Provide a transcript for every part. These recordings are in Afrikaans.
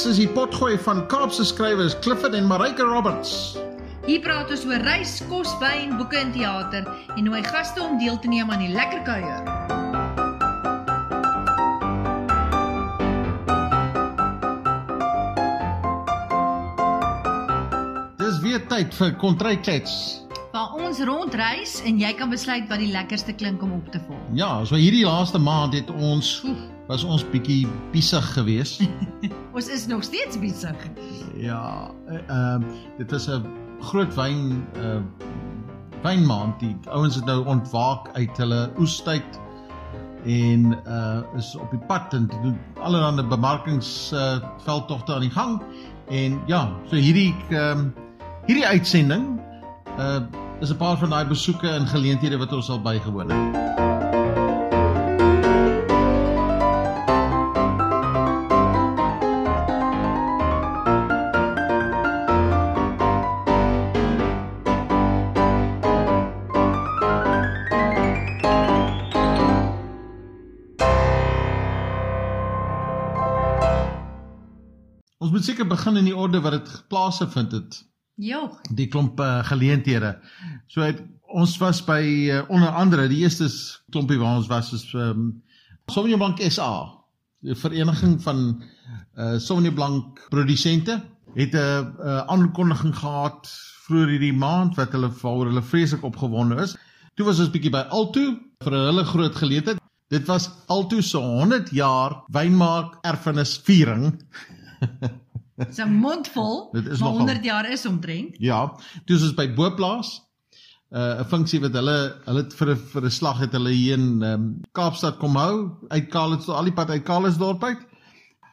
Klets is die potgooi van Kaapse skrywers Clifford en Marike Roberts. Hier praat ons oor reis, kos, wyn, boeke en teater en nooi gaste om deel te neem aan die lekker kuier. Dis weer tyd vir Kontry Klets. Waar ons rondreis en jy kan besluit wat die lekkerste klink om op te volg. Ja, so hierdie laaste maand het ons was ons bietjie besig geweest. Ons is nog steeds besig. Ja, ehm uh, dit was 'n groot wyn uh wynmaand. Die ouens het nou ontwaak uit hulle oestyd en uh is op die pad en doen allerlei bemarkings uh veldtogte aan die gang. En ja, so hierdie ehm um, hierdie uitsending uh is 'n paar van daai besoeke en geleenthede wat ons al bygewoon het. Ons moet seker begin in die orde wat dit plase vind het. Ja, Die klomp uh, geleenthede. So het, ons was by uh, onder andere die eerste klompie waar ons was is ehm um, Sauvignon Blanc SA. Die vereniging van uh Sauvignon Blanc produsente het 'n uh, aankondiging gehad vroeër hierdie maand wat hulle waaroor hulle vreeslik opgewonde is. Toe was ons bietjie by Alto vir 'n hele groot geleentheid. Dit was Alto se 100 jaar wynmaak erfenis viering. Dis 'n mondvol. Dit is nogal- 100 jaar is omtrent. Ja, toe is ons by Boplaas. Uh 'n funksie wat hulle hulle vir 'n vir 'n slag het hulle hier in um, Kaapstad kom hou uit Kaalitsdorp al die pad uit Kaalitsdorp uit.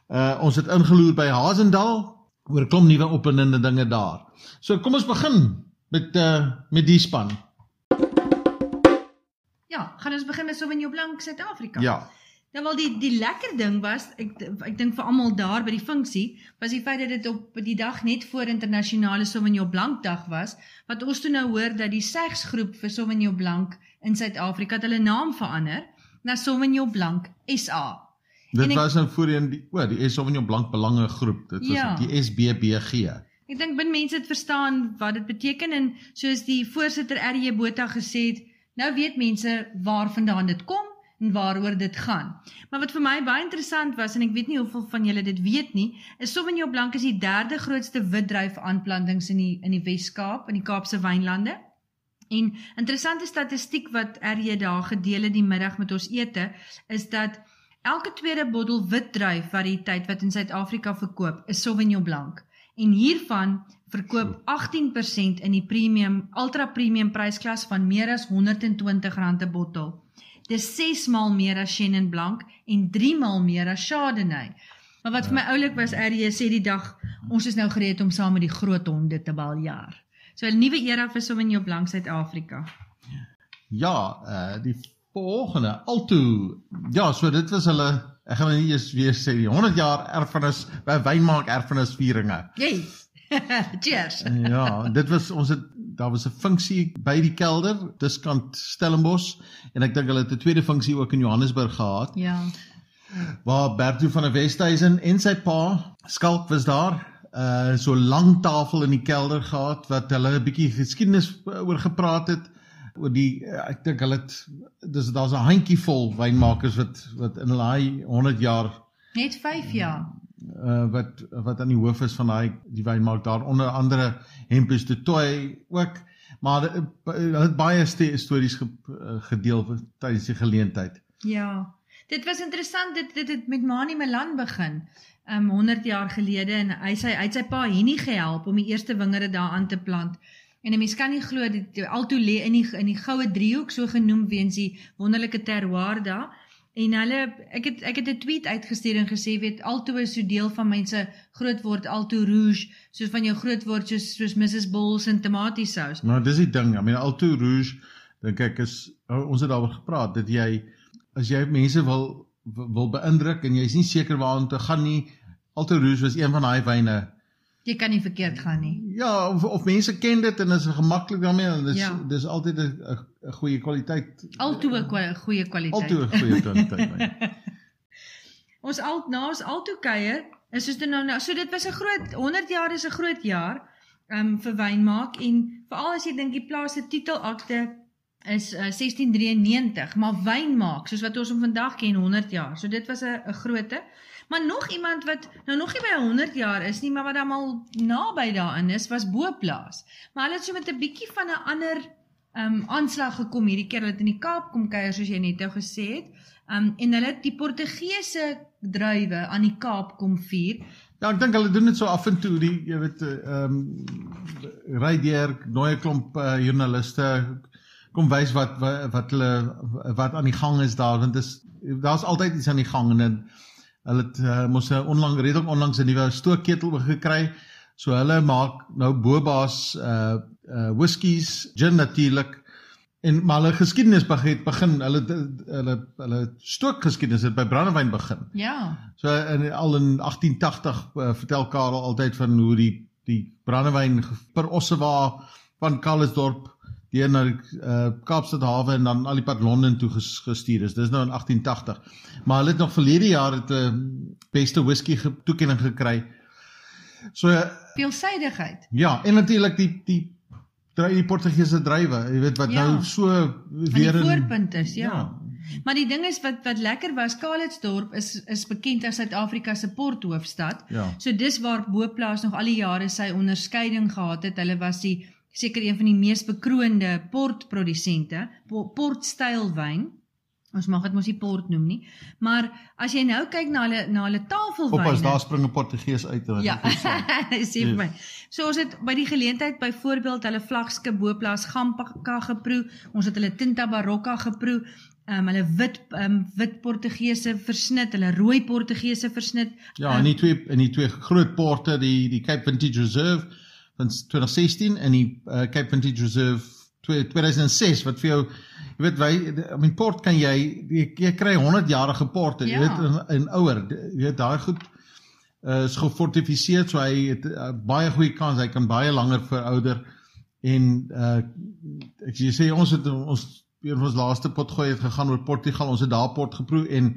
Uh ons het ingeloer by Hazendal oor klomp nuwe opwindende dinge daar. So kom ons begin met uh met die span. Ja, gaan ons begin met Sauvignon Blanc Suid-Afrika. Ja. Nou wel die die lekker ding was ek ek dink vir almal daar by die funksie was die feit dat dit op die dag net voor internasionale Sauvignon Blanc dag was wat ons toe nou hoor dat die Segs groep vir Sauvignon Blanc in Suid-Afrika hulle naam verander na Sauvignon Blanc SA. Dit En ek- was nou voorheen die o, die Sauvignon Blanc Belange Groep. Dit was Ja. die SBBG. Ek dink bin mense het verstaan wat dit beteken en soos die voorsitter RJ Botha gesê het, nou weet mense waar vandaan dit kom en waaroor dit gaan. Maar wat vir my baie interessant was en ek weet nie hoeveel van julle dit weet nie, is Sauvignon Blanc is die derde grootste witdruif aanplantings in die in die Wes-Kaap, in die Kaapse wynlande. En interessante statistiek wat RJ daar gedeel het die middag met ons ete, is dat elke tweede bottel witdruif variëteit wat in Suid-Afrika verkoop, is Sauvignon Blanc. En hiervan verkoop 18% in die premium ultra premium prysklas van meer as R120 'n bottel. Dis 6 maal meer as Chenin Blanc en 3 maal meer as Chardonnay. Maar wat vir my oulik was, RJ sê die dag ons is nou gereed om saam met die groot honde te baljaar. So 'n nuwe era vir Sauvignon Blanc Suid-Afrika. Ja, uh die volgende Alto. Ja, so dit was hulle ek gaan nou nie eers weer sê die 100 jaar erfenis by wynmaak erfenisvieringe. Yay. Cheers. Ja, dit was ons het daar was 'n funksie by die kelder, diskant Stellenbosch en ek dink hulle het 'n tweede funksie ook in Johannesburg gehad Ja. waar Bertu van der Westhuizen en sy pa Skalk was daar. Uh so lang tafel in die kelder gehad wat hulle 'n bietjie geskiedenis oor gepraat het oor die uh, ek dink hulle het dis daar's 'n handjie vol wynmakers wat wat in daai 100 jaar Net 5 jaar. Uh wat wat aan die hoof is van daai die wynmaak daar onder andere Hempus de Toy ook maar uh, hulle het baie ste- stories ge, gedeel tydens die geleentheid. Ja. Dit was interessant dit dit het met Mani Milan begin. Um 100 jaar gelede en hy sy hy sy pa Henny gehelp om die eerste wingerde daar aan te plant. En 'n mens kan nie glo dit alto lê in die in die goue driehoek so genoem weens die wonderlike terroir daar. En hulle ek het ek het 'n tweet uitgestuur en gesê weet alto is so deel van mense groot word alto rouge soos van jou groot word soos soos Mrs Bulls en tomatiesous. Maar dis die ding, I mean Alto Rouge dink ek is oh, ons het daaroor gepraat dat jy as jy mense wil wil beïndruk en jy's nie seker waarheen te gaan nie, Alto Rouge was een van daai wyne. Jy kan nie verkeerd gaan nie. Ja, of, of mense ken dit en is gemaklik daarmee en dis Ja. dis altyd 'n 'n- goeie kwaliteit. Alto 'n goeie kwaliteit. Alto 'n goeie kwaliteit. wyn. Ons al na ons alto kuier is soos dit nou nou. So dit was 'n groot 100 jaar is 'n groot jaar um vir wynmaak en veral as jy dink die plaas se titelakte is uh, 1693, maar wynmaak soos wat ons hom vandag ken 100 jaar. So dit was 'n 'n grootte. Maar nog iemand wat nou nog nie by 100 jaar is nie, maar wat dan al naby daarin is, was Boplaas. Maar hulle het so met 'n bietjie van 'n ander um aanslag gekom hierdie keer het in die Kaap kom kuier soos jy net nou gesê het. Um en hulle die Portugese druiwe aan die Kaap kom vier. Ja, ek dink hulle doen dit so af en toe, die jy weet ehm um, ry deur nooi 'n klomp uh, joernaliste kom wys wat, wat hulle wat aan die gang is daar want dis daar's altyd iets aan die gang en Hulle het uh, mos onlang redelik onlangs 'n nuwe stookketel gekry. So hulle maak nou bobaas uh uh whiskies, gin natuurlik. En maar hulle geskiedenis begin begin hulle hulle hulle stookgeskiedenis het by brandewyn begin. Ja. So in al in 1880 uh, vertel Karel altyd van hoe die die brandewyn per Ossewa van Kalisdorp deur na uh, Kaapstad hawe en dan al die pad Londen toe gestuur is. Dis nou in 1880. Maar hulle het nog verlede jaar het 'n uh, eh, beste whisky ge toekenning gekry. So veelsidigheid. Ja, en natuurlik die die drie die Portugese druiwe, jy weet wat ja, nou so weer in voorpunt is, ja. ja. Maar die ding is wat wat lekker was, Kaalitsdorp is is bekend as Suid-Afrika se porthoofstad. Ja. So dis waar Boplaas nog al die jare sy onderskeiding gehad het. Hulle was die seker een van die mees bekroonde portprodusente, portstyl wyn. Ons mag dit mos nie port noem nie. Maar as jy nou kyk na hulle na hulle tafelwyne. Oppas daar spring 'n Portugees uit hoor. Ja. Sê vir my. So ons het by die geleentheid byvoorbeeld hulle vlagskip Boplaas Gampa geproe. Ons het hulle Tinta Barocca geproe. Ehm um, hulle wit ehm um, wit Portugese versnit, hulle rooi Portugese versnit. Ja, in die twee in die twee groot porte, die die Cape Vintage Reserve van 2016 in die uh, Cape Vintage Reserve 2006 wat vir jou jy weet wy I mean port kan jy jy, jy kry 100 jarige porte ja. jy weet in, in ouer jy weet daai goed uh, is gefortifiseer so hy het uh, baie goeie kans hy kan baie langer verouder en uh, ek sê ons het ons een van ons laaste potgooi het gegaan oor Portugal ons het daar port geproe en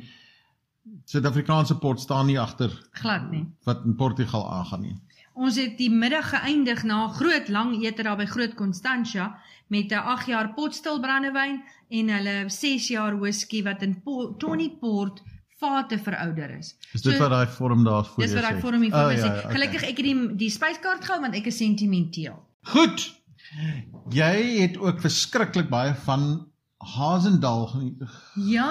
Suid-Afrikaanse port staan nie agter glad nie wat in Portugal aangaan nie Ons het die middag geëindig na 'n groot lang ete daar by Groot Constantia met 'n 8 jaar potstil brandewyn en hulle 6 jaar whisky wat in Tony Port vate verouder is. Is dit so, wat daai vorm daar voor is? Dis wat daai vorm hier voor oh, is. Ja, okay. Gelukkig ek het die die spyskaart gehou want ek is sentimenteel. Goed. Jy het ook verskriklik baie van Hazendal Ja.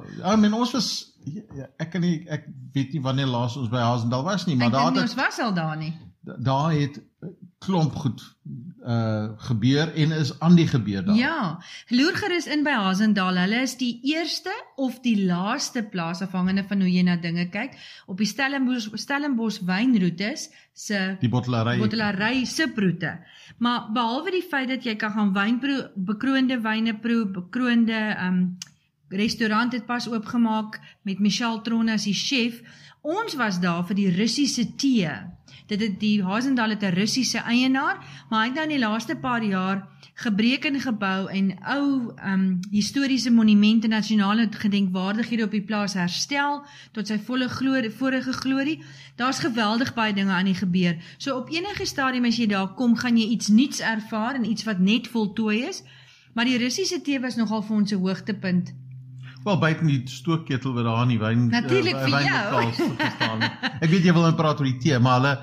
Oh, I mean ons was Ja, ek kan nie ek weet nie wanneer laas ons by Hazendal was nie, maar daar het ons was al daar nie. Daar het klomp goed uh gebeur en is aan die gebeur daar. Ja. Loer gerus in by Hazendal. Hulle is die eerste of die laaste plaas afhangende van hoe jy na dinge kyk op die Stellenbosch Stellenbosch wynroetes se die bottelary bottelary se roete. Maar behalwe die feit dat jy kan gaan wyn proe, bekroonde wyne proe, bekroonde um restaurant het pas oopgemaak met Michelle Tronne as die chef. Ons was daar vir die Russiese tee. Dit het die Hazendal het 'n Russiese eienaar, maar hy het nou in die laaste paar jaar gebreek en gebou en ou um historiese monumente nasionale gedenkwaardighede op die plaas herstel tot sy volle glorie vorige glorie. Daar's geweldig baie dinge aan die gebeur. So op enige stadium as jy daar kom, gaan jy iets nuuts ervaar en iets wat net voltooi is. Maar die Russiese tee was nogal vir ons 'n hoogtepunt Wel buite die stookketel wat daar in die wyn Natuurlik uh, vir jou. Ek weet jy wil net praat oor die tee, maar hulle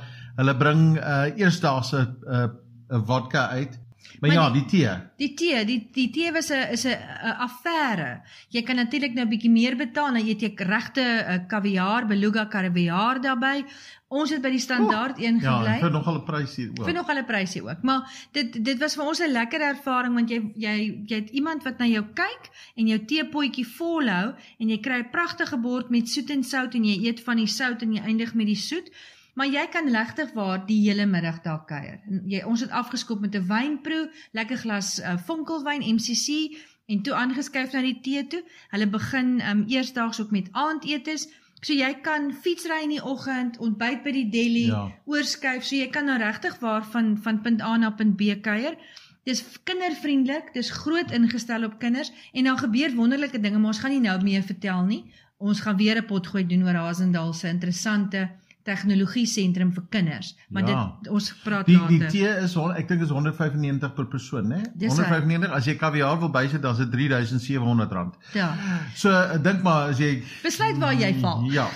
hulle bring uh eersdaagse 'n uh, 'n vodka uit. Maar, maar ja, die, die tee. Die tee, die die tee was 'n is 'n affære. Jy kan natuurlik nou 'n bietjie meer betaal, dan eet jy regte kaviaar, beluga kaviaar daarbey. Ons het by die standaard oh, een gebly. Ja, vir nog 'n prysie ook. Vir nog 'n prysie ook. Maar dit dit was vir ons 'n lekker ervaring want jy jy jy het iemand wat na jou kyk en jou teepotjie volhou en jy kry 'n pragtige bord met soet en sout en jy eet van die sout en jy eindig met die soet. Maar jy kan regtig waar die hele middag daar kuier. Jy ons het afgeskop met 'n wynproe, lekker glas uh, vonkelwyn MCC en toe aangeskuif na die tee toe. Hulle begin um, eersdaags ook met aandetes. So jy kan fietsry in die oggend, ontbyt by die deli, ja. oorskuif, so jy kan nou regtig waar van van punt A na punt B kuier. Dis kindervriendelik, dis groot ingestel op kinders en dan gebeur wonderlike dinge, maar ons gaan nie nou meer vertel nie. Ons gaan weer 'n pot gooi doen oor Hazendal se interessante tegnologie sentrum vir kinders. Maar Ja. dit ons praat Die later. die tee is ek dink is 195 per persoon, né? Dis 195 as jy kaviaar wil bysit dan is dit R3700. Ja. So ek dink maar as jy Besluit waar jy val. Ja.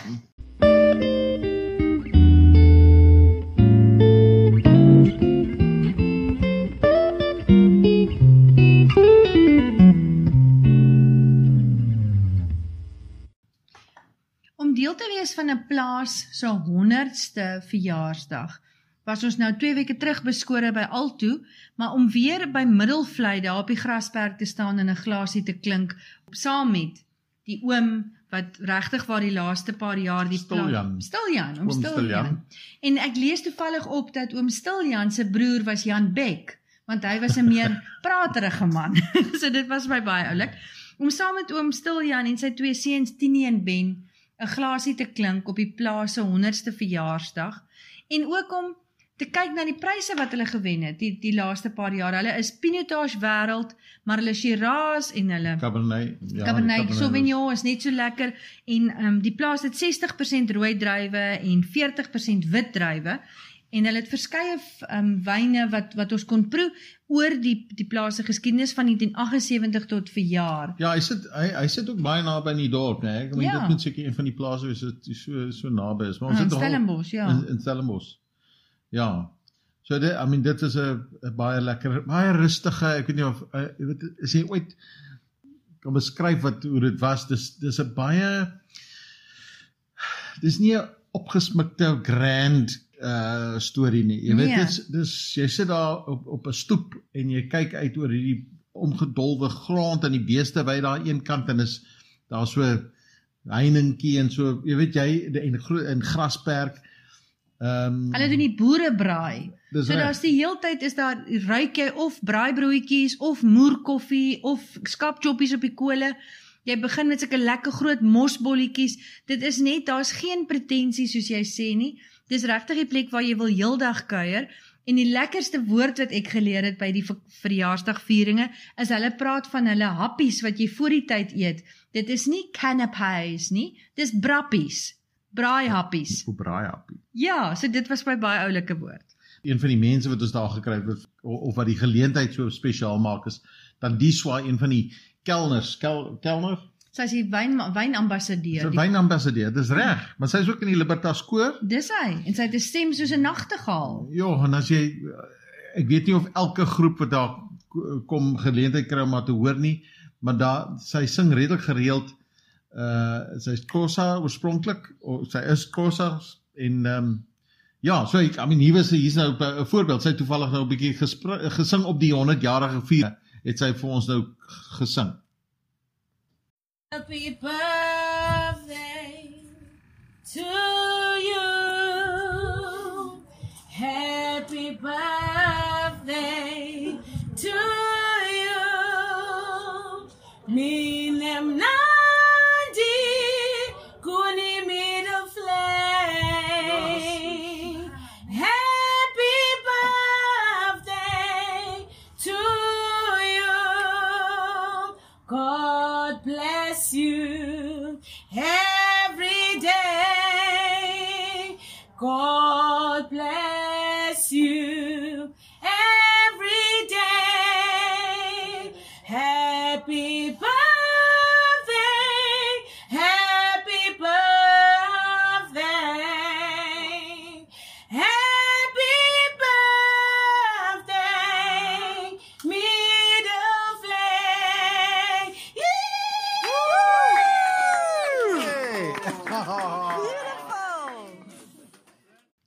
Van 'n plaas se 100ste verjaarsdag was ons nou 2 weke terug beskore by Alto, maar om weer by Middelvlei daar op die grasperk te staan en 'n glasie te klink saam met die oom wat regtig waar die laaste paar jaar die pla- Stiljan. Stiljan, oom. Stiljan. En ek lees toevallig op dat oom Stiljan se broer was Jan Beck, want hy was 'n meer praterige man. so dit was my baie oulik om saam met oom Stiljan en sy twee seuns Tini en Ben 'n glasie te klink op die plaas se 100ste verjaarsdag en ook om te kyk na die pryse wat hulle gewen het die die laaste paar jaar. Hulle is Pinotage wêreld, maar hulle Shiraz en hulle Cabernet. Ja, Cabernet Sauvignon is net so lekker en ehm um, die plaas het 60% rooi druiwe en 40% wit druiwe en hulle het verskeie um, wyne wat wat ons kon proe oor die die plaas se geskiedenis van 1978 tot verjaar. Ja, hy sit hy hy sit ook baie naby in die dorp, né? Ek meen Ja. dit moet seker een van die plase wees wat so so naby is. Maar Ah, ons in sit nogal- Stellenbosch, ja. In, in Stellenbosch. Ja. So dit I mean dit is 'n baie lekker, baie rustige, ek weet nie of uh, jy weet as jy ooit kan beskryf wat hoe dit was, dis dis 'n baie dis nie 'n opgesmikte grand uh storie nie. Jy weet Nee. dis jy sit daar op op 'n stoep en jy kyk uit oor hierdie omgedolwe grond en die beeste by daar een kant en is daar so heiningkie en so jy weet jy en in grasperk. Ehm um, Hulle doen die boerebraai. dis So daar's die heeltyd is daar ruik jy of braaibroodjies of moerkoffie of skapchoppies op die kole. Jy begin met sulke lekker groot mosbolletjies. Dit is net daar's geen pretensie soos jy sê nie. Dis regtig die plek waar jy wil heeldag kuier. En die lekkerste woord wat ek geleer het by die ver- verjaarsdagvieringe is hulle praat van hulle happies wat jy voor die tyd eet. Dit is nie canapés nie, dis brappies. Braaihappies. Hoe braai happie. Ja, so dit was my baie oulike woord. Een van die mense wat ons daar gekry het of, of wat die geleentheid so spesiaal maak is dan die swa een van die kelners, kel, kelner, Sy is die wyn wynambassadeur. die- wynambassadeur. Dis reg, maar sy is ook in die Libertas koor. Dis hy en sy het 'n stem soos 'n nagtegaal. Ja, en as jy ek weet nie of elke groep wat daar kom geleentheid kry om haar te hoor nie, maar daar sy sing redelik gereeld. Uh sy's Xhosa oorspronklik, of sy is Xhosa en ehm um, ja, so ek I mean hier was hier's nou 'n voorbeeld. Sy het toevallig nou 'n bietjie gesing op die 100 jarige vier het sy vir ons nou gesing. Happy birthday to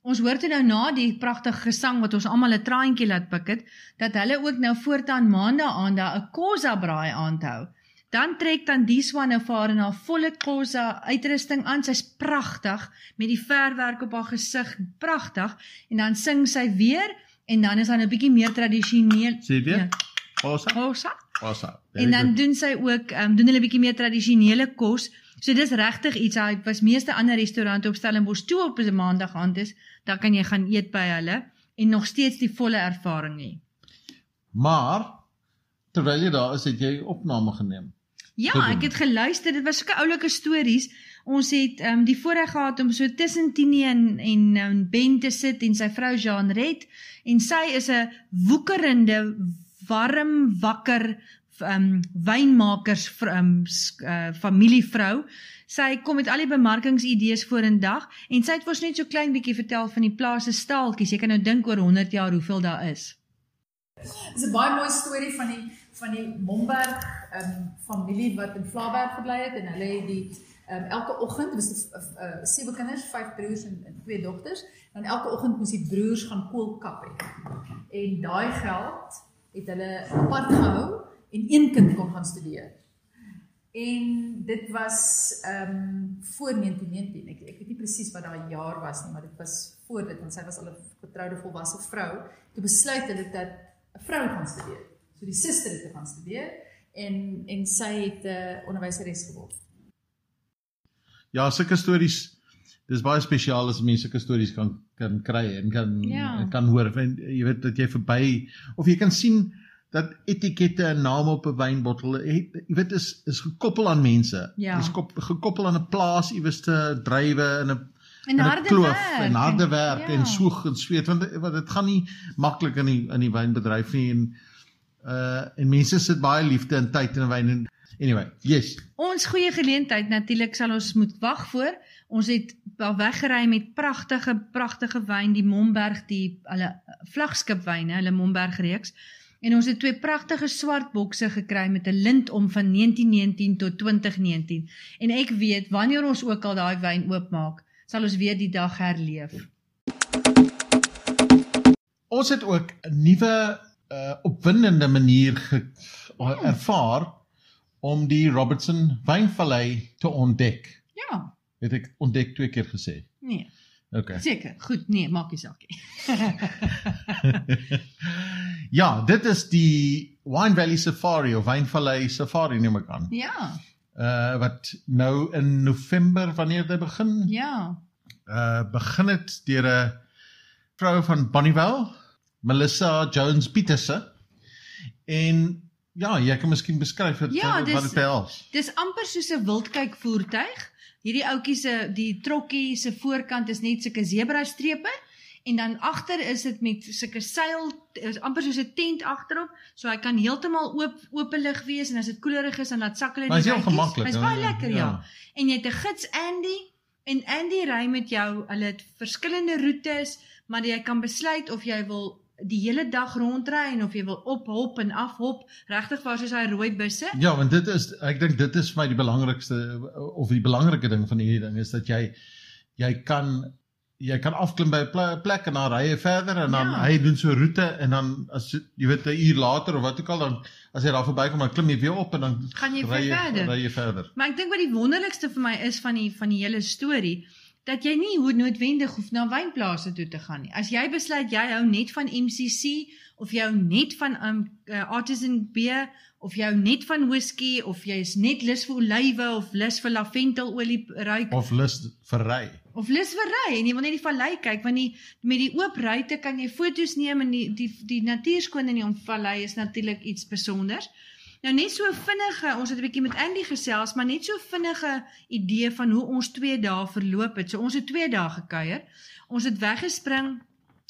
Ons hoor toe nou na die pragtige gesang wat ons almal 'n traantjie laat pik het, dat hulle ook nou voortaan maandag aan daar 'n Khoza braai aanhou. Dan trek dan die swan vir haar in haar volle Khoza uitrusting aan. Sy's pragtig met die verwerk op haar gesig, pragtig. En dan sing sy weer en dan is daar 'n bietjie meer tradisioneel. Sê jy weer? Ja. Khosa. Khoza. Khosa. En dan doen sy ook ehm um, doen hulle bietjie meer tradisionele kos. So dis regtig iets. Hy was meeste ander restaurante op Stellenbosch toe op 'n maandag aand is, dan kan jy gaan eet by hulle en nog steeds die volle ervaring hê. Maar terwyl jy daar is, het jy opname geneem. Ja, Gedoen. ek het geluister. Dit was sulke oulike stories. Ons het um, die voorreg gehad om so tussen Tini en en um, Ben te sit en sy vrou Jean Red en sy is 'n woekerende warm wakker um, wynmakers ehm um, uh, familievrou. Sy kom met al die bemarkingsidees vorendag en sy het vir ons net so klein bietjie vertel van die plaas se staaltjies. Jy kan nou dink oor 100 jaar hoeveel daar is. Dis 'n baie mooi storie van die van die Momberg ehm um, familie wat in Vlaaberg gebly het en hulle het die ehm um, elke oggend was dit uh, sewe kinders, vyf broers en, en twee dogters, dan elke oggend moes die broers gaan kool kap het. En daai geld het hulle apart gehou en een kind kon gaan studeer. En dit was ehm um, voor 1919. Ek ek weet nie presies wat daai jaar was nie, maar dit was voor dit want sy was al 'n getroude volwasse vrou. Toe besluit hulle dat 'n vrou gaan studeer. So die suster het gaan studeer en en sy het 'n uh, onderwyseres geword. Ja, sulke stories dis baie spesiaal as mense sulke stories kan kan kry en kan Ja. kan hoor. En, jy weet dat jy verby of jy kan sien dat etikette en name op 'n wynbottel het jy weet is is gekoppel aan mense. Ja. Dis kop, gekoppel aan 'n plaas iewers te drywe in 'n En harde kloof werk en harde werk ja. en soeg en sweet want want dit gaan nie maklik in die in die wynbedryf nie en uh en mense sit baie liefde en tyd in wyn en anyway yes Ons goeie geleentheid natuurlik sal ons moet wag voor. Ons het al weggery met pragtige pragtige wyn, die Momberg, die hulle vlagskipwyne, hulle Momberg reeks. En ons het twee pragtige swart bokse gekry met 'n lint om van 1919 tot 2019. En ek weet wanneer ons ook al daai wyn oopmaak, sal ons weer die dag herleef. ons het ook 'n nuwe uh opwindende manier ge, uh, ervaar om die Robertson wynvallei te ontdek. Ja, Het ek ontdek twee keer gesê. nee, Okay. seker. Goed, nee, maak nie saak nie. ja, dit is die Wine Valley Safari of Wynvallei Safari neem ek aan. Ja, Uh wat nou in November wanneer dit begin? ja. uh begin dit deur 'n vrou van Bonnievale, Melissa Jones Pieterse. En ja, jy kan miskien beskryf wat Ja, wat, dis- wat dit behels. Dis amper soos 'n wildkyk voertuig. Hierdie ouetjie se die trokkie se voorkant is net sulke zebra strepe en dan agter is dit met sulke seil is amper soos 'n tent agterop, so hy kan heeltemal oop openlig wees en as dit koelerig is dan laat sak hulle die is heel gemaklik. Hy's baie lekker, ja. En jy het 'n gids Andy en Andy ry met jou. Hulle het verskillende roetes, maar jy kan besluit of jy wil die hele dag rondry en of jy wil ophop en afhop, regtig waar soos hy rooi busse. Ja, want dit is ek dink dit is vir my die belangrikste of die belangrike ding van hierdie ding is dat jy jy kan jy kan afklim by 'n ple- plek en dan ry jy verder en dan Ja. hy doen so 'n roete en dan as jy jy weet 'n uur later of wat ook al dan as jy daar verbykom dan klim jy weer op en dan Gaan jy ry weer verder. ry jy verder. Maar ek dink wat die wonderlikste vir my is van die van die hele storie dat jy nie hoe noodwendig hoef na wynplase toe te gaan nie. As jy besluit jy hou net van MCC of jy hou net van um uh, artisan beer of jy hou net van whisky of jy is net lus vir olywe of lus vir laventelolie ruik Of lus vir ry. of lus vir ry en jy wil net die vallei kyk want die met die oop ruitte kan jy foto's neem en die die die natuurskoon in die omvallei is natuurlik iets spesonders. Nou net so vinnige, ons het 'n bietjie met Andy gesels, maar net so vinnige idee van hoe ons 2 dae verloop het. So ons het 2 dae gekuier. Ons het weggespring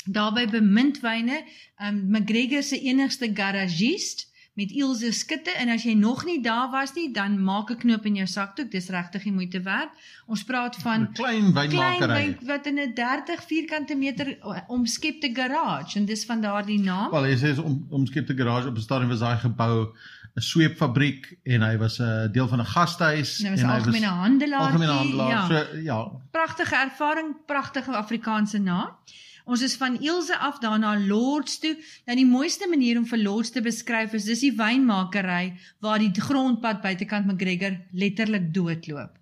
daarby bemintwyne, um McGregor se enigste garagist met Ilse skitte en as jy nog nie daar was nie, dan maak 'n knoop in jou sakdoek. Dis regtig die moeite werd. Ons praat van 'n klein klein wynmakery. wyn wat in 'n 30 vierkante meter omskepte garage en dis van daardie naam. Wel, hy sê is om omskepte garage op 'n stadium was daai gebou 'n sweepfabriek en hy was 'n deel van 'n gastehuis Nou was 'n en hy algemene handelaar. algemene handelaar. Ja. So ja, Pragtige ervaring, pragtige Afrikaanse naam. Ons is van Ilse af daarna Lords toe. Nou die mooiste manier om vir Lords te beskryf is dis die wynmakery waar die grondpad buitekant McGregor letterlik doodloop.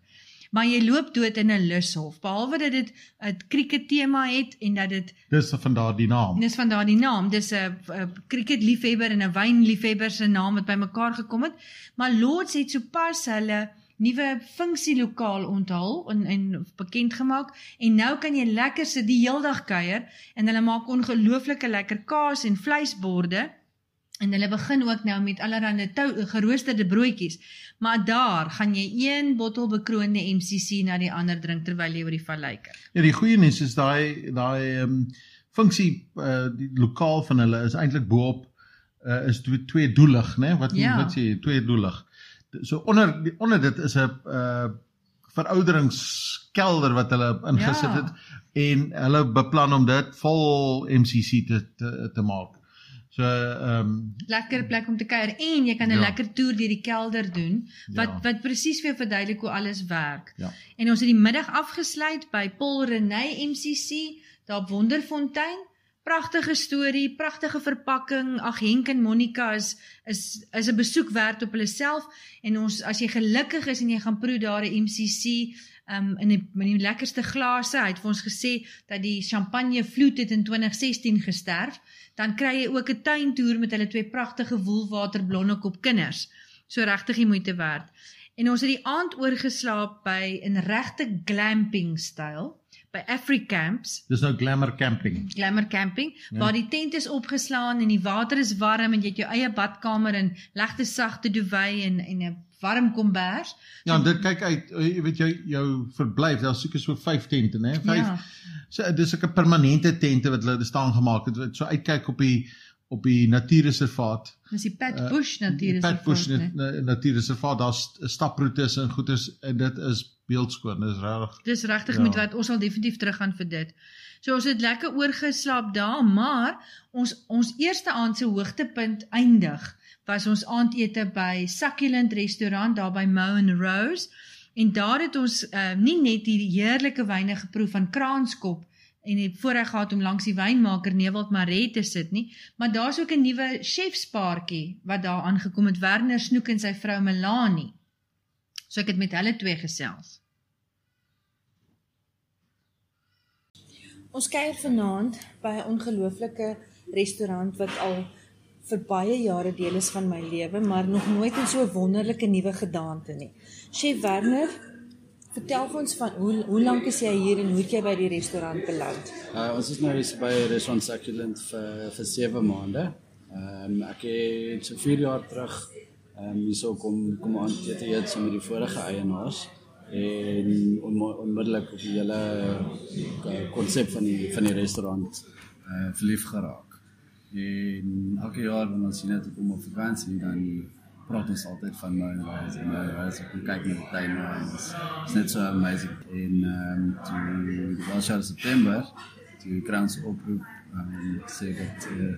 Maar jy loop dood in 'n lushof behalwe dat dit 'n krieket tema het en dat dit dis van daardie naam. dis van daardie naam. Dis 'n 'n cricketliefhebber en 'n wynliefhebber se naam wat bymekaar gekom het. Maar Lords het sopas hulle nuwe funksielokaal onthul en en bekend gemaak en nou kan jy lekker sit die heeldag kuier en hulle maak ongelooflike lekker kaas en vleisborde En hulle begin ook nou met allerlei geroosterde broodjies. Maar daar gaan jy een bottel bekroonde MCC na die ander drink terwyl jy oor die vallei kyk. Ja, die goeie nuus is daai daai ehm um, funksie uh, die lokaal van hulle is eintlik bo-op uh, is twee, twee doelig, né? Wat Ja. wat sê jy, twee doelig. So onder die, onder dit is 'n uh verouderingskelder wat hulle ingesit Ja. het en hulle beplan om dit vol MCC te te, te maak. So ehm um, Lekker plek om te kuier en jy kan 'n Ja. lekker toer deur die kelder doen wat Ja. wat presies vir jou verduidelik hoe alles werk. ja. En ons het die middag afgesluit by Paul Reney MCC daar op Wonderfontein. Pragtige storie, pragtige verpakking. Ag Henk en Monica is is is 'n besoek werd op hulle self en ons as jy gelukkig is en jy gaan proe daar 'n MCC um in die, in die lekkerste glase. Hy het vir ons gesê dat die champagne vloed het in 2016 gesterf. Dan kry jy ook 'n tuintoer met hulle twee pragtige woelwater blonnekop kinders. So regtig die moeite werd. En ons het die aand oorgeslaap by 'n regte glamping styl by Africamps, dis nou glamour camping. glamour camping, ja. waar die tent is opgeslaan en die water is warm en jy het jou eie badkamer en legte sagte duvet en en 'n warm kombers. Ja, en dit kyk uit eh, jy weet jou jou verblyf, daar seker so 5 tente, né? 5 Ja. So dis ek 'n permanente tente wat hulle staan gemaak het wat so uitkyk op die op die natuurreservaat. Dis die Pat Uh, Bush natuurreservaat. Pat Bush nee. na- natuurreservaat, daar's staproetes en goeders en dit is beeldskoon, dis regtig. Dis regtig Ja. ja. moet wat ons sal definitief teruggaan vir dit. So ons het lekker oorgeslaap daar, maar ons ons eerste aand se hoogtepunt eindig was ons aandete by Succulent restaurant daar by Mo and Rose en daar het ons uh, nie net die heerlike wyne geproe van Kraanskop en het voorreg gehad om langs die wynmaker Newald Maree te sit nie, maar daar's ook 'n nuwe chefspaartjie wat daar aangekom het, Werner Snoek en sy vrou Melanie. So ek het met hulle twee gesels. Ons kuier vanaand by 'n ongelooflike restaurant wat al vir baie jare deel is van my lewe, maar nog nooit in so 'n wonderlike nuwe gedaante nie. Chef Werner, vertel ons van hoe hoe lank is jy hier en hoe het jy by die restaurant beland? Uh, ons is nou hier by Restaurant Succulent vir vir 7 maande. Ehm um, ek het so 4 jaar terug ehm um, hierso kom kom aan te eet saam met die vorige eienaars en onmo- onmiddellik op die hele uh, konsep van die van die restaurant uh, verlief geraak. En elke jaar wanneer ons hier net kom op vakansie dan praat ons altyd van my reis en my reis ek kyk na die tuine en dit is is net so amazing. En ehm um, toe was jaar September toe kry ons oproep um, sê dat uh,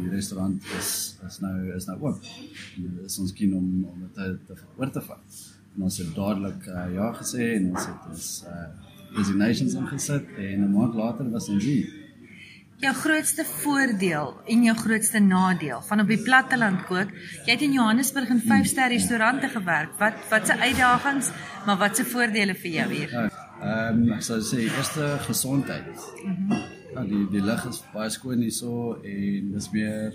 die restaurant is is nou is nou oop. En is ons keen om om dit te, te oor te vat. En ons het dadelik uh, ja gesê en ons het ons uh, resignations ingesit en 'n maand later was ons hier. Jou grootste voordeel en jou grootste nadeel van op die platteland kook. Jy het in Johannesburg in 5-ster restaurante gewerk. Wat wat se uitdagings, maar wat se voordele vir jou hier? Ehm um, ek sou sê eerste gesondheid. Mm -hmm. Ja, die die lug is baie skoon hierso en dis meer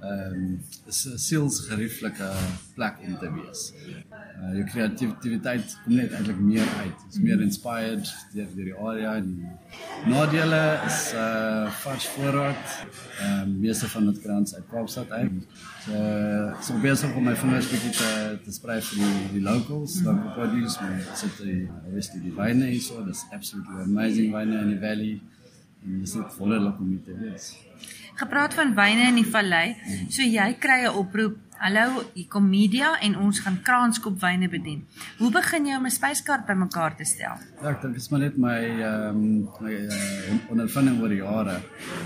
ehm um, is sielsgerieflike plek om te wees. Uh jou kreatiwiteit kom net eintlik meer uit. Dit's meer inspired deur deur die area en die nadele is uh vars voorraad. Ehm um, meeste van dit kry ons uit Kaapstad uit. So so besig om my vingers bietjie te te sprei vir die die locals, local produce, maar sit die obviously die wyne hierso. Dis absolutely amazing wyne in die valley. En dis net wonderlik om hier te wees. Gepraat van wyne in die vallei, so jy kry 'n oproep. Hallo, hier kom media en ons gaan kraanskop wyne bedien. Hoe begin jy om 'n spyskaart bymekaar te stel? Ja, ek dink dit is maar net my ehm um, my uh, ondervinding oor jare.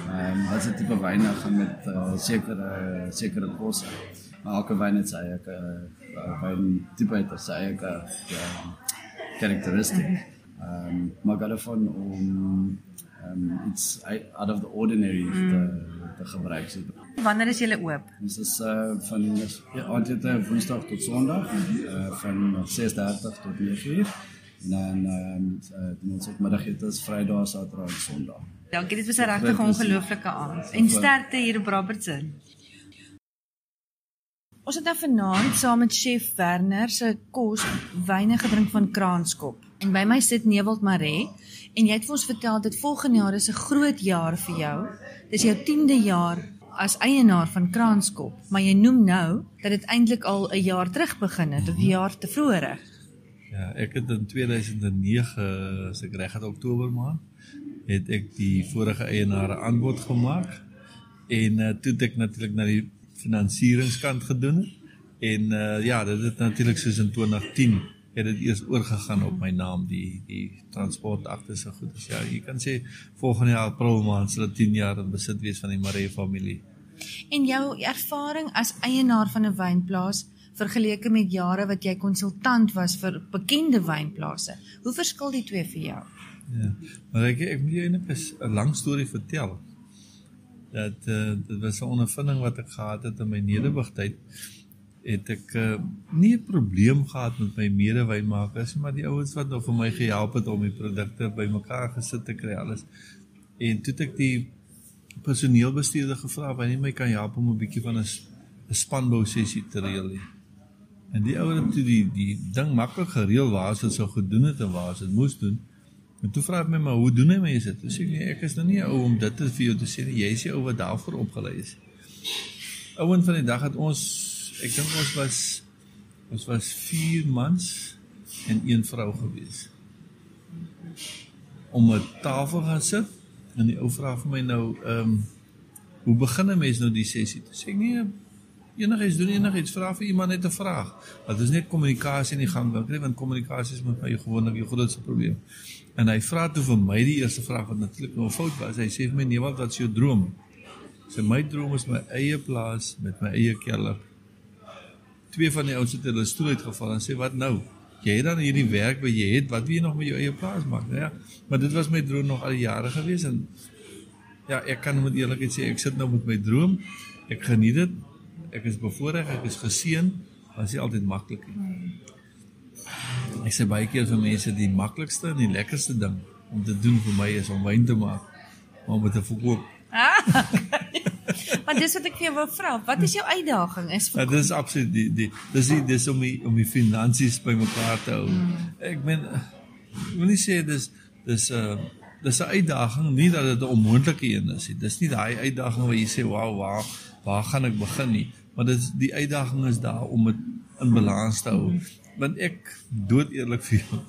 Ehm um, wat se tipe wyne gaan met uh, sekere sekere kosse. Maar elke wyn het sy eie uh, wyn tipe het sy eie uh, karakteristiek. Ehm um, maar gaan daarvan om ehm um, iets out of the ordinary mm. te te gebruik. So, Wanneer is jy oop? Ons is uh van ja, aandete Woensdag tot Sondag uh van 6:30 tot 9:00 en dan um, uh, doen ons ook middagete is Vrydag, Saterdag en Sondag. Dankie, dit was 'n regtig ongelooflike aand. En sterkte hier op Robertson. Ons het nou vanaand saam met chef Werner se kos wyne gedrink van Kraanskop. En by my sit Newald Maree en jy het vir ons vertel dat volgende jaar is 'n groot jaar vir jou. Dis jou 10de jaar as eienaar van Kraanskop, maar jy noem nou dat dit eintlik al 'n jaar terug begin het, of 'n jaar tevore. Ja, ek het in 2009 as ek reg het Oktober maand het ek die vorige eienaar aanbod gemaak en uh, toe het ek natuurlik na die finansieringskant gedoen en uh, ja, dit het natuurlik soos in 2010 het dit eers oorgegaan op my naam die die transportakte se goed. Ja, jy kan sê volgende jaar April maand sal dit 10 jaar in besit wees van die Maree familie. En jou ervaring as eienaar van 'n wynplaas vergeleke met jare wat jy konsultant was vir bekende wynplase. Hoe verskil die twee vir jou? Ja. Maar ek ek moet jou eintlik 'n lang storie vertel. Dat uh, dit was 'n ondervinding wat ek gehad het in my nederwigtyd het ek uh, nie 'n probleem gehad met my medewynmakers maar die ouens wat nou vir my gehelp het om die produkte bymekaar gesit te kry alles. En toe ek die personeelbestuurder gevra of hy my kan help om 'n bietjie van 'n 'n spanbou sessie te reël. En die ouens het toe die die ding maklik gereël waar dit sou gedoen het en waar as dit moes doen. En toe vra hy my maar hoe doen hy mense dit? Sê ek nee, ek is nou nie 'n ou om dit vir jou te sê nie. Jy is die ou wat daarvoor opgelei is. Ouens van die dag het ons ek dink ons was ons was 4 mans en een vrou gewees. Om 'n tafel gaan sit en die ou vra vir my nou ehm um, hoe begin 'n mens nou die sessie? Toe sê ek nee enigiets doen enigiets vra vir iemand net 'n vraag. Dit is net kommunikasie in die gang wil kry want kommunikasie is met my gewoonlik die grootste probleem. En hy vra toe vir my die eerste vraag wat natuurlik nou fout was. Hy sê vir my nee wat is jou droom? Sê my droom is my eie plaas met my eie kelder. Twee van die ouens het hulle stoel uitgeval en sê wat nou? Jy het dan hierdie werk wat jy het, wat wil jy nog met jou eie plaas maak? Nou ja, maar dit was my droom nog al jare gewees en ja, ek kan met eerlikheid sê ek sit nou met my droom. Ek geniet dit ek is bevoorreg, ek is geseën, maar dit is altyd maklik nie. Ek sê baie keer vir mense die maklikste en die lekkerste ding om te doen vir my is om wyn te maak, maar om dit te verkoop. Maar dis wat ek vir jou wou vra, wat is jou uitdaging? Is Ja, dit is absoluut die die dis die dis om die om die finansies bymekaar te hou. Ek meen ek wil nie sê dis dis 'n uh, dis 'n uitdaging, nie dat dit 'n onmoontlike een is nie. Dis nie daai uitdaging waar jy sê, "Wow, waar waar gaan ek begin nie?" Maar dit die uitdaging is daar om dit in balans te hou. Want ek dood eerlik vir jou,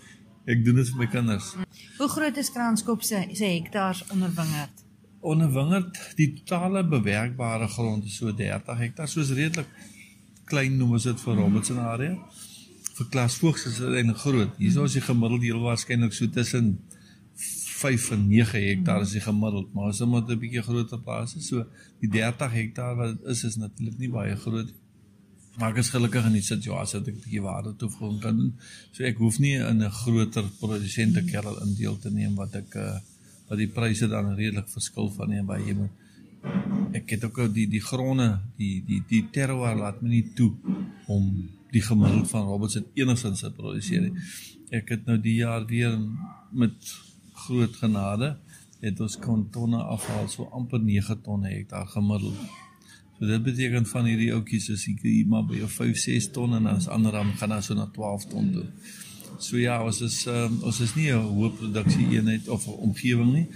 ek doen dit vir my kinders. Hoe groot is Kranskop se se hektaars onder wingerd? Onder wingerd, die totale bewerkbare grond is so 30 hektaar, soos redelik klein noem ons dit vir Robertson area. Vir Klasvoogs is dit eintlik groot. Hierso is die gemiddeld heel waarskynlik so tussen 5 en 9 hektaar is die gemiddeld, maar as dit met 'n bietjie groter plaas is, so die 30 hektaar wat dit is is natuurlik nie baie groot. Maar ek is gelukkig in die situasie dat ek 'n bietjie waarde toevoeg kan doen. So ek hoef nie in 'n groter produsente kerel in deel te neem wat ek uh, wat die pryse dan redelik verskil van nie by jy moet ek het ook die die gronde die die die terroir laat my nie toe om die gemiddeld van Robertson enigstens te produseer nie. Ek het nou die jaar weer met groot genade het ons kon tonne afhaal so amper 9 tonne hektaar gemiddeld. So dit beteken van hierdie oudjies is hier maar by 5 6 ton en as ander dan gaan dan so na 12 ton toe. So ja, ons is um, ons is nie 'n hoë produksie eenheid of 'n omgewing nie.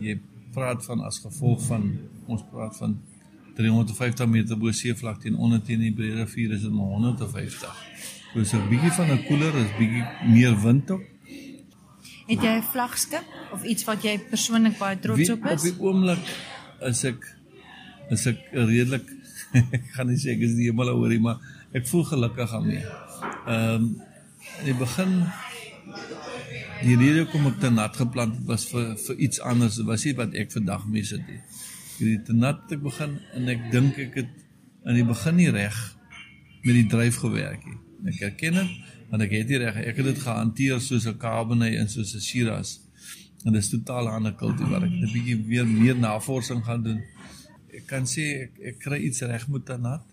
Jy praat van as gevolg van ons praat van 350 meter bo seevlak teen onder teen die Breë rivier is dit maar 150. So is 'n bietjie van 'n koeler, is bietjie meer wind op. Het jy 'n vlaggenskap of iets wat jy persoonlik baie trots op Op is? die oomblik is ek is ek redelik ek gaan nie sê ek is nie heeltemal oor nie, maar ek voel gelukkig daarmee. Ehm um, in die begin die rede hoekom ek te nat geplant het was vir vir iets anders. Dit was nie wat ek vandag mee sit nie. Hierdie te nat het ek begin en ek dink ek het in die begin nie reg met die dryf gewerk nie. Ek erken dit, want ek het nie reg. Ek het dit gehanteer soos 'n Cabernet en soos 'n Shiraz. En dit is totaal ander kultivar. Ek het 'n bietjie weer meer navorsing gaan doen. Ek kan sê ek, ek kry iets reg met Tanat.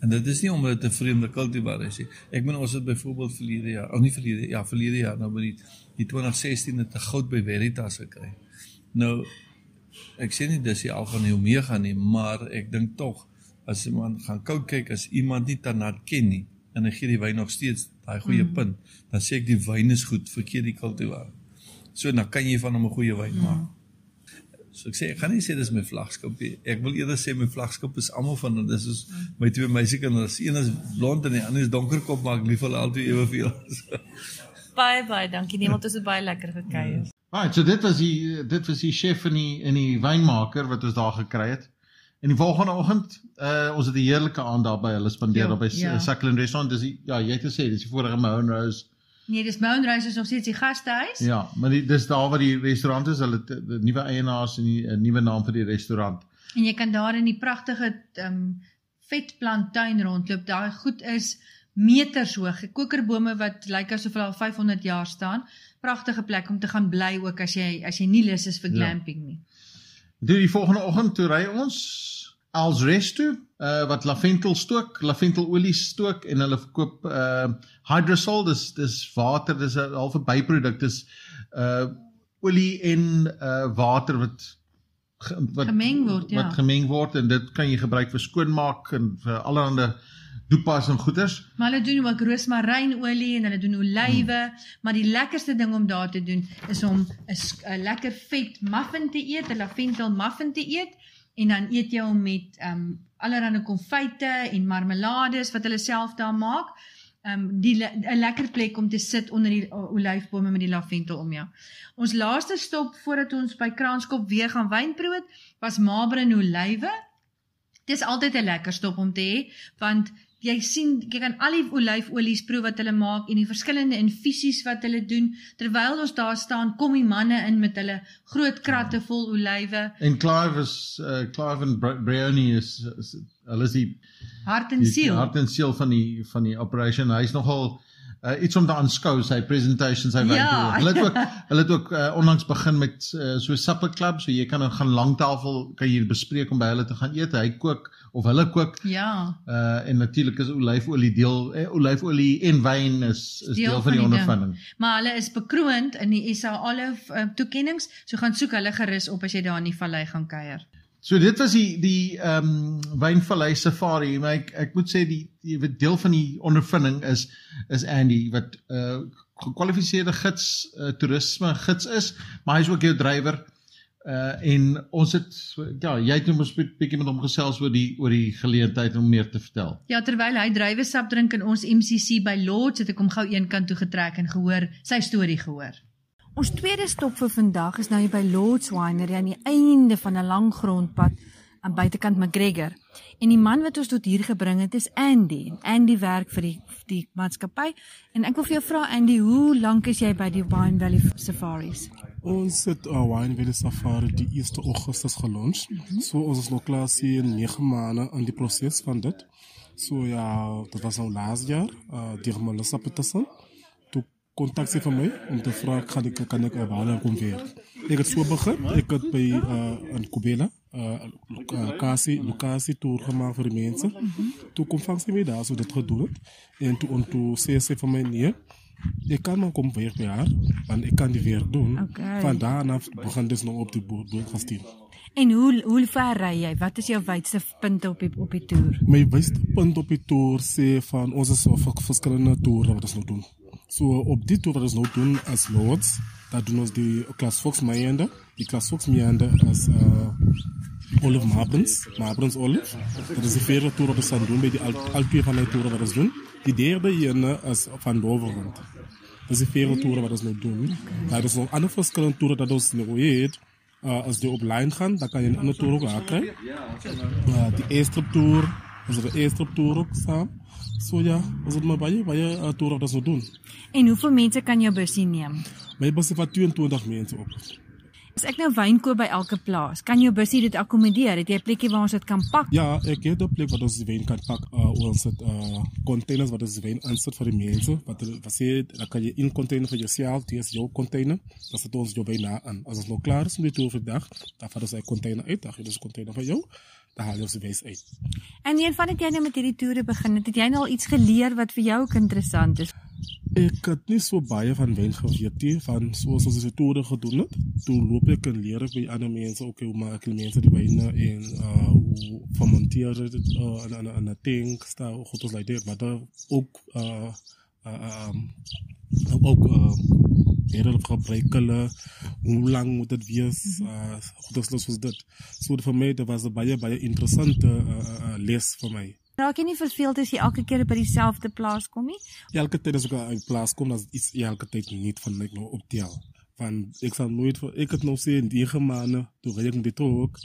En dit is nie omdat dit 'n vreemde kultivar is nie. Ek bedoel ons het byvoorbeeld verlede jaar, of nie verlede, ja, verlede jaar nou by die, die 2016 het 'n goud by Veritas gekry. Nou ek sê nie dis die alfa en omega nie, maar ek dink tog as iemand gaan koud kyk as iemand nie Tanat ken nie en hy gee die wyn nog steeds daai goeie mm. punt, dan sê ek die wyn is goed, verkeer die kultivar. So dan kan jy van hom 'n goeie wyn maak. So ek sê ek gaan nie sê dis my vlaggenskap nie. Ek wil eerder sê my vlaggenskap is almal van hulle. Dis soos my twee meisiekinders. Een is blond en die ander is donkerkop, maar ek lief hulle albei eweveel. Baie baie dankie. Niemand het baie lekker gekuier. Right, so dit was die dit was die chef in die in die wynmaker wat ons daar gekry het. En die volgende oggend, uh ons het 'n heerlike aand daar by hulle spandeer Ja, op by ja. ja. Suckling Restaurant. Dis die, ja, jy het gesê dis die vorige Mahone Rose. Nee, dis Mount Rose is nog steeds die gastehuis. Ja, maar die, dis daar waar die restaurant is. Hulle nuwe eienaars en 'n nuwe naam vir die restaurant. En jy kan daar in die pragtige ehm um, vetplanttuin rondloop. Daai goed is meters hoog. Kokerbome wat lyk asof hulle al 500 jaar staan. Pragtige plek om te gaan bly ook as jy as jy nie lus is vir Ja. glamping nie. Toe die volgende oggend toe ry ons als rest toe, uh wat laventel stook, laventelolie stook en hulle verkoop uh hydrosol, dis dis water, dis 'n halfe byproduk, dis uh olie en uh water wat ge- wat Gemeng word, ja. Wat gemeng word en dit kan jy gebruik vir skoonmaak en vir allerlei doepas en goeders. Maar hulle doen ook rosmarynolie en hulle doen olywe, hmm. maar die lekkerste ding om daar te doen is om 'n lekker vet muffin te eet, 'n laventel muffin te eet en dan eet jy hom met ehm um, allerlei konfyte en marmelades wat hulle self daar maak. Ehm um, die le- 'n lekker plek om te sit onder die olyfbome met die laventel om jou. Ons laaste stop voordat ons by Kranskop weer gaan wyn proe het, was en olywe. Dis altyd 'n lekker stop om te hê want jy sien jy kan al die olyfolies proe wat hulle maak en die verskillende infusies wat hulle doen terwyl ons daar staan kom die manne in met hulle groot kratte vol olywe En Clive is uh Clive en Bri- Briony is, is hulle is die hart en die siel hart en siel van die van die operation. Hy's nogal uh, iets om te aanskou sy presentations hy Ja. Hulle het ook hulle het ook uh, onlangs begin met uh, so supper club, so jy kan dan gaan langtafel kan jy bespreek om by hulle te gaan eet. Hy kook of hulle kook ja uh en natuurlik is olyfolie deel eh, olyfolie en wyn is is deel, deel van die, ding. ondervinding. maar hulle is bekroond in die SA Olive uh, toekennings so gaan soek hulle gerus op as jy daar in die vallei gaan kuier So dit was die die ehm um, Wynvallei Safari, maar ek ek moet sê die die deel van die ondervinding is is Andy wat 'n uh, gekwalifiseerde gids uh, toerisme gids is, maar hy's ook jou drywer. Uh en ons het ja, jy het nou mos 'n bietjie met hom gesels oor die oor die geleentheid om meer te vertel. Ja, terwyl hy druiwesap drink in ons MCC by Lords, het ek hom gou een kant toe getrek en gehoor sy storie gehoor. Ons tweede stop vir vandag is nou hier by Lords Winery aan die einde van 'n lang grondpad aan buitekant McGregor. En die man wat ons tot hier gebring het is Andy. Andy werk vir die die maatskappy. En ek wil vir jou vra Andy, hoe lank is jy by die Wine Valley Safaris? Ons het uh, Wine Valley Safari die 1 Augustus gelunch. Mm -hmm. So ons is nog klaar sien 9 maande in die proses van dit. So ja, dit was nou laas jaar, uh deur Melissa Petersen. Toe kontak sy vir my om te vra kan ek kan ek waar kom weer. Ek het so begin. Ek het by uh in Kubela uh Lucasi Lucasi toer gemaak vir die mense. Toe kom vang sy my daar so dit gedoen het. En toe en toe sê sy vir my nee. Ek kan maar kom weer by haar want ek kan die werk doen. Okay. Van daar af begin dit nog op die boot boot gestuur. En hoe hoe ver ry jy? Wat is jou wydste punte op die op die toer? My beste punt op die toer sê van ons is op verskillende toere wat ons nou doen. So op die toer wat ons nou doen as lords, dat doen ons die Klas Fox Meander, die Klas Fox Meander as uh Olive Marbrens, Marbrens Olive. Dat is die vierde toer wat ons gaan doen by die al, al twee van die toere wat ons doen. Die derde ene is van Bovenrond. Dat is die vierde toer wat ons nou doen. Daar is nog ander verskillende toere dat ons nou het. Uh, as jy op lyn gaan, dan kan jy 'n ander toer ook aankry. Uh, die eerste toer, ons het 'n eerste toer ook saam. So ja, ons het maar baie baie uh, toere wat ons nou doen. En hoeveel mense kan jou busie neem? My bus het van 22 mense op. As ek nou wyn koop by elke plaas, kan jou busie dit akkommodeer? Het jy 'n plekkie waar ons dit kan pak? Ja, ek het 'n plek wat ons die wyn kan pak. Uh, ons het uh, containers wat ons die wyn insit vir die mense. Wat wat sê, dan kan jy in container vir jouself, dit is jou container. Dan sit ons jou wyn na aan. As ons nou klaar is met die toer vir dag, dan vat ons hy container uit. Dan gee ons 'n container vir jou. Dan haal jy die wyn uit. En een van dit jy nou met hierdie toere begin het, het jy nou al iets geleer wat vir jou ook interessant is? Ek het nie so baie van wyn geweet nie, van soos ons die toere gedoen het. Toe loop ek en leer ek by ander mense ook hoe maak die mense die wyne en uh hoe fermenteer dit uh, in in in 'n tank staan hoe goed ons dit wat daar ook uh uh, um, ook uh, eerder gebruik hulle hoe lang moet dit wees? Uh, goeders soos dit. So vir my dit was 'n baie baie interessante uh, uh, les vir my. Raak jy nie verveeld as jy elke keer by dieselfde plaas kom nie? elke tyd as ek uit plaas kom dan is elke tyd nie van my nou optel. Want ek sal nooit vir- ek het nou sê in die maande toe ry ek met die trok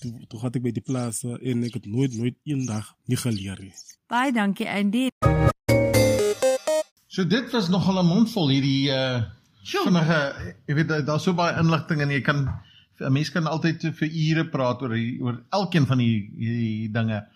toe toe gaan ek by die plaas en ek het nooit nooit eendag nie geleer nie. Baie dankie Andy. So dit was nogal 'n mondvol hierdie uh Sjoe. vinnige jy weet daar's so baie inligting en jy kan 'n mens kan altyd vir ure praat oor die, oor elkeen van die hierdie dinge.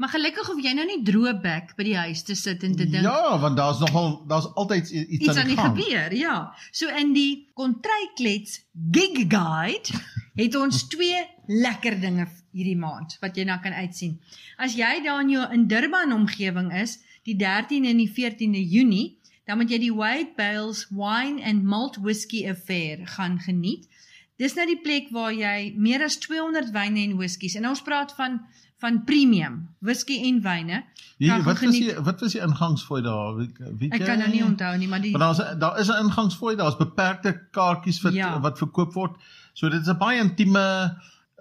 Maar gelukkig hoef jy nou nie droë bek by die huis te sit en te dink Ja, want daar's nogal daar's altyd iets, iets aan die gang. gebeur, ja. So in die Kontryklets Gig Guide het ons twee lekker dinge hierdie maand wat jy na kan uitsien. As jy daar in jou in Durban omgewing is, die 13 en die 14de Junie, dan moet jy die Wade Bales Wine and Malt Whisky Affair gaan geniet. Dis nou die plek waar jy meer as 200 wyne en whiskies en ons praat van van premium whisky en wyne. Kan wat was geniet. die wat was die ingangsfooi daar? Weet, weet Ek kan nou nie onthou nie, maar die Maar daar's daar is 'n ingangsfooi, daar's beperkte kaartjies wat Ja. wat verkoop word. So dit is 'n baie intieme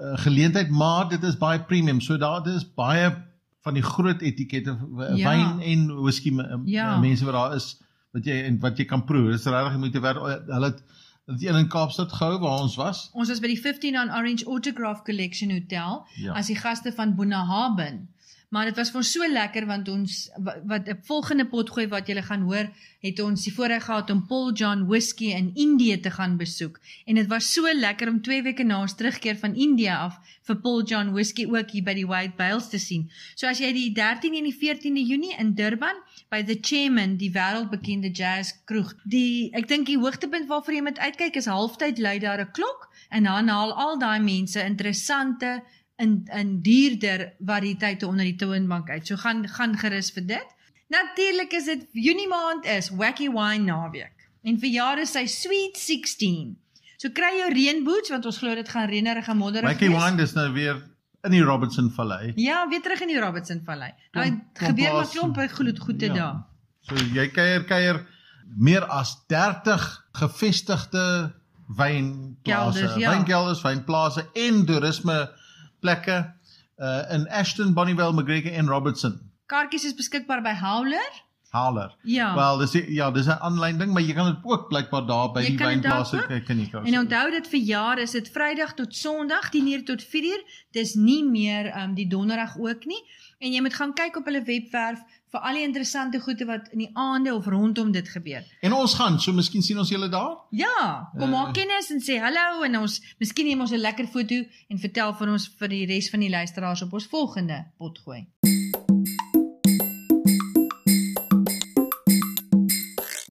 uh, geleentheid, maar dit is baie premium. So daar dis baie van die groot etikette Ja. wyn en whisky Ja. mense wat daar is wat jy en wat jy kan proe. Dis regtig jy moet te werd hulle het het een in Kaapstad gehou waar ons was. Ons was by die 15 on Orange Autograph Collection Hotel Ja. as die gaste van Bonahaben. Maar dit was vir ons so lekker want ons wa- wat 'n volgende potgooi wat julle gaan hoor, het ons die voorreg gehad om Paul John Whisky in Indië te gaan besoek. En dit was so lekker om 2 weke na ons terugkeer van Indië af vir Paul John Whisky ook hier by die White Bales te sien. So as jy die 13 en die 14de Junie in Durban by The Chairman, die wêreldbekende jazz kroeg. Die ek dink die hoogtepunt waarvoor jy moet uitkyk is halftyd lui daar 'n klok en dan haal al daai mense interessante in in duurder variëteite onder die toonbank uit. So gaan gaan gerus vir dit. Natuurlik is dit Junie maand is Wacky Wine naweek. En vir jare is sy Sweet 16. So kry jou reënboots want ons glo dit gaan reënerig en modderig Wacky Wine dis nou weer in die Robertson Vallei. Ja, weer terug in die Robertson Vallei. Klomp- klomp gebeur maar plaas- klomp goed goede Ja. daar. So jy kuier kuier meer as 30 gevestigde wynplase, ja. wynkelders, wynplase en toerisme plekke uh in Ashton, Bonnievale, McGregor en Robertson. Kaartjies is beskikbaar by Howler. Haler. Ja. Wel, dis ja, dis 'n aanlyn ding, maar jy kan dit ook blykbaar daar by Jy die koop. kyk kan jy kan. En onthou dit vir jaar is dit Vrydag tot Sondag 10uur tot 4uur. Dis nie meer um die donderdag ook nie. En jy moet gaan kyk op hulle webwerf vir al die interessante goede wat in die aande of rondom dit gebeur. En ons gaan, so miskien sien ons julle daar. Ja, kom Eh. maak kennis en sê hallo en ons miskien neem ons 'n lekker foto en vertel van ons vir die res van die luisteraars op ons volgende potgooi.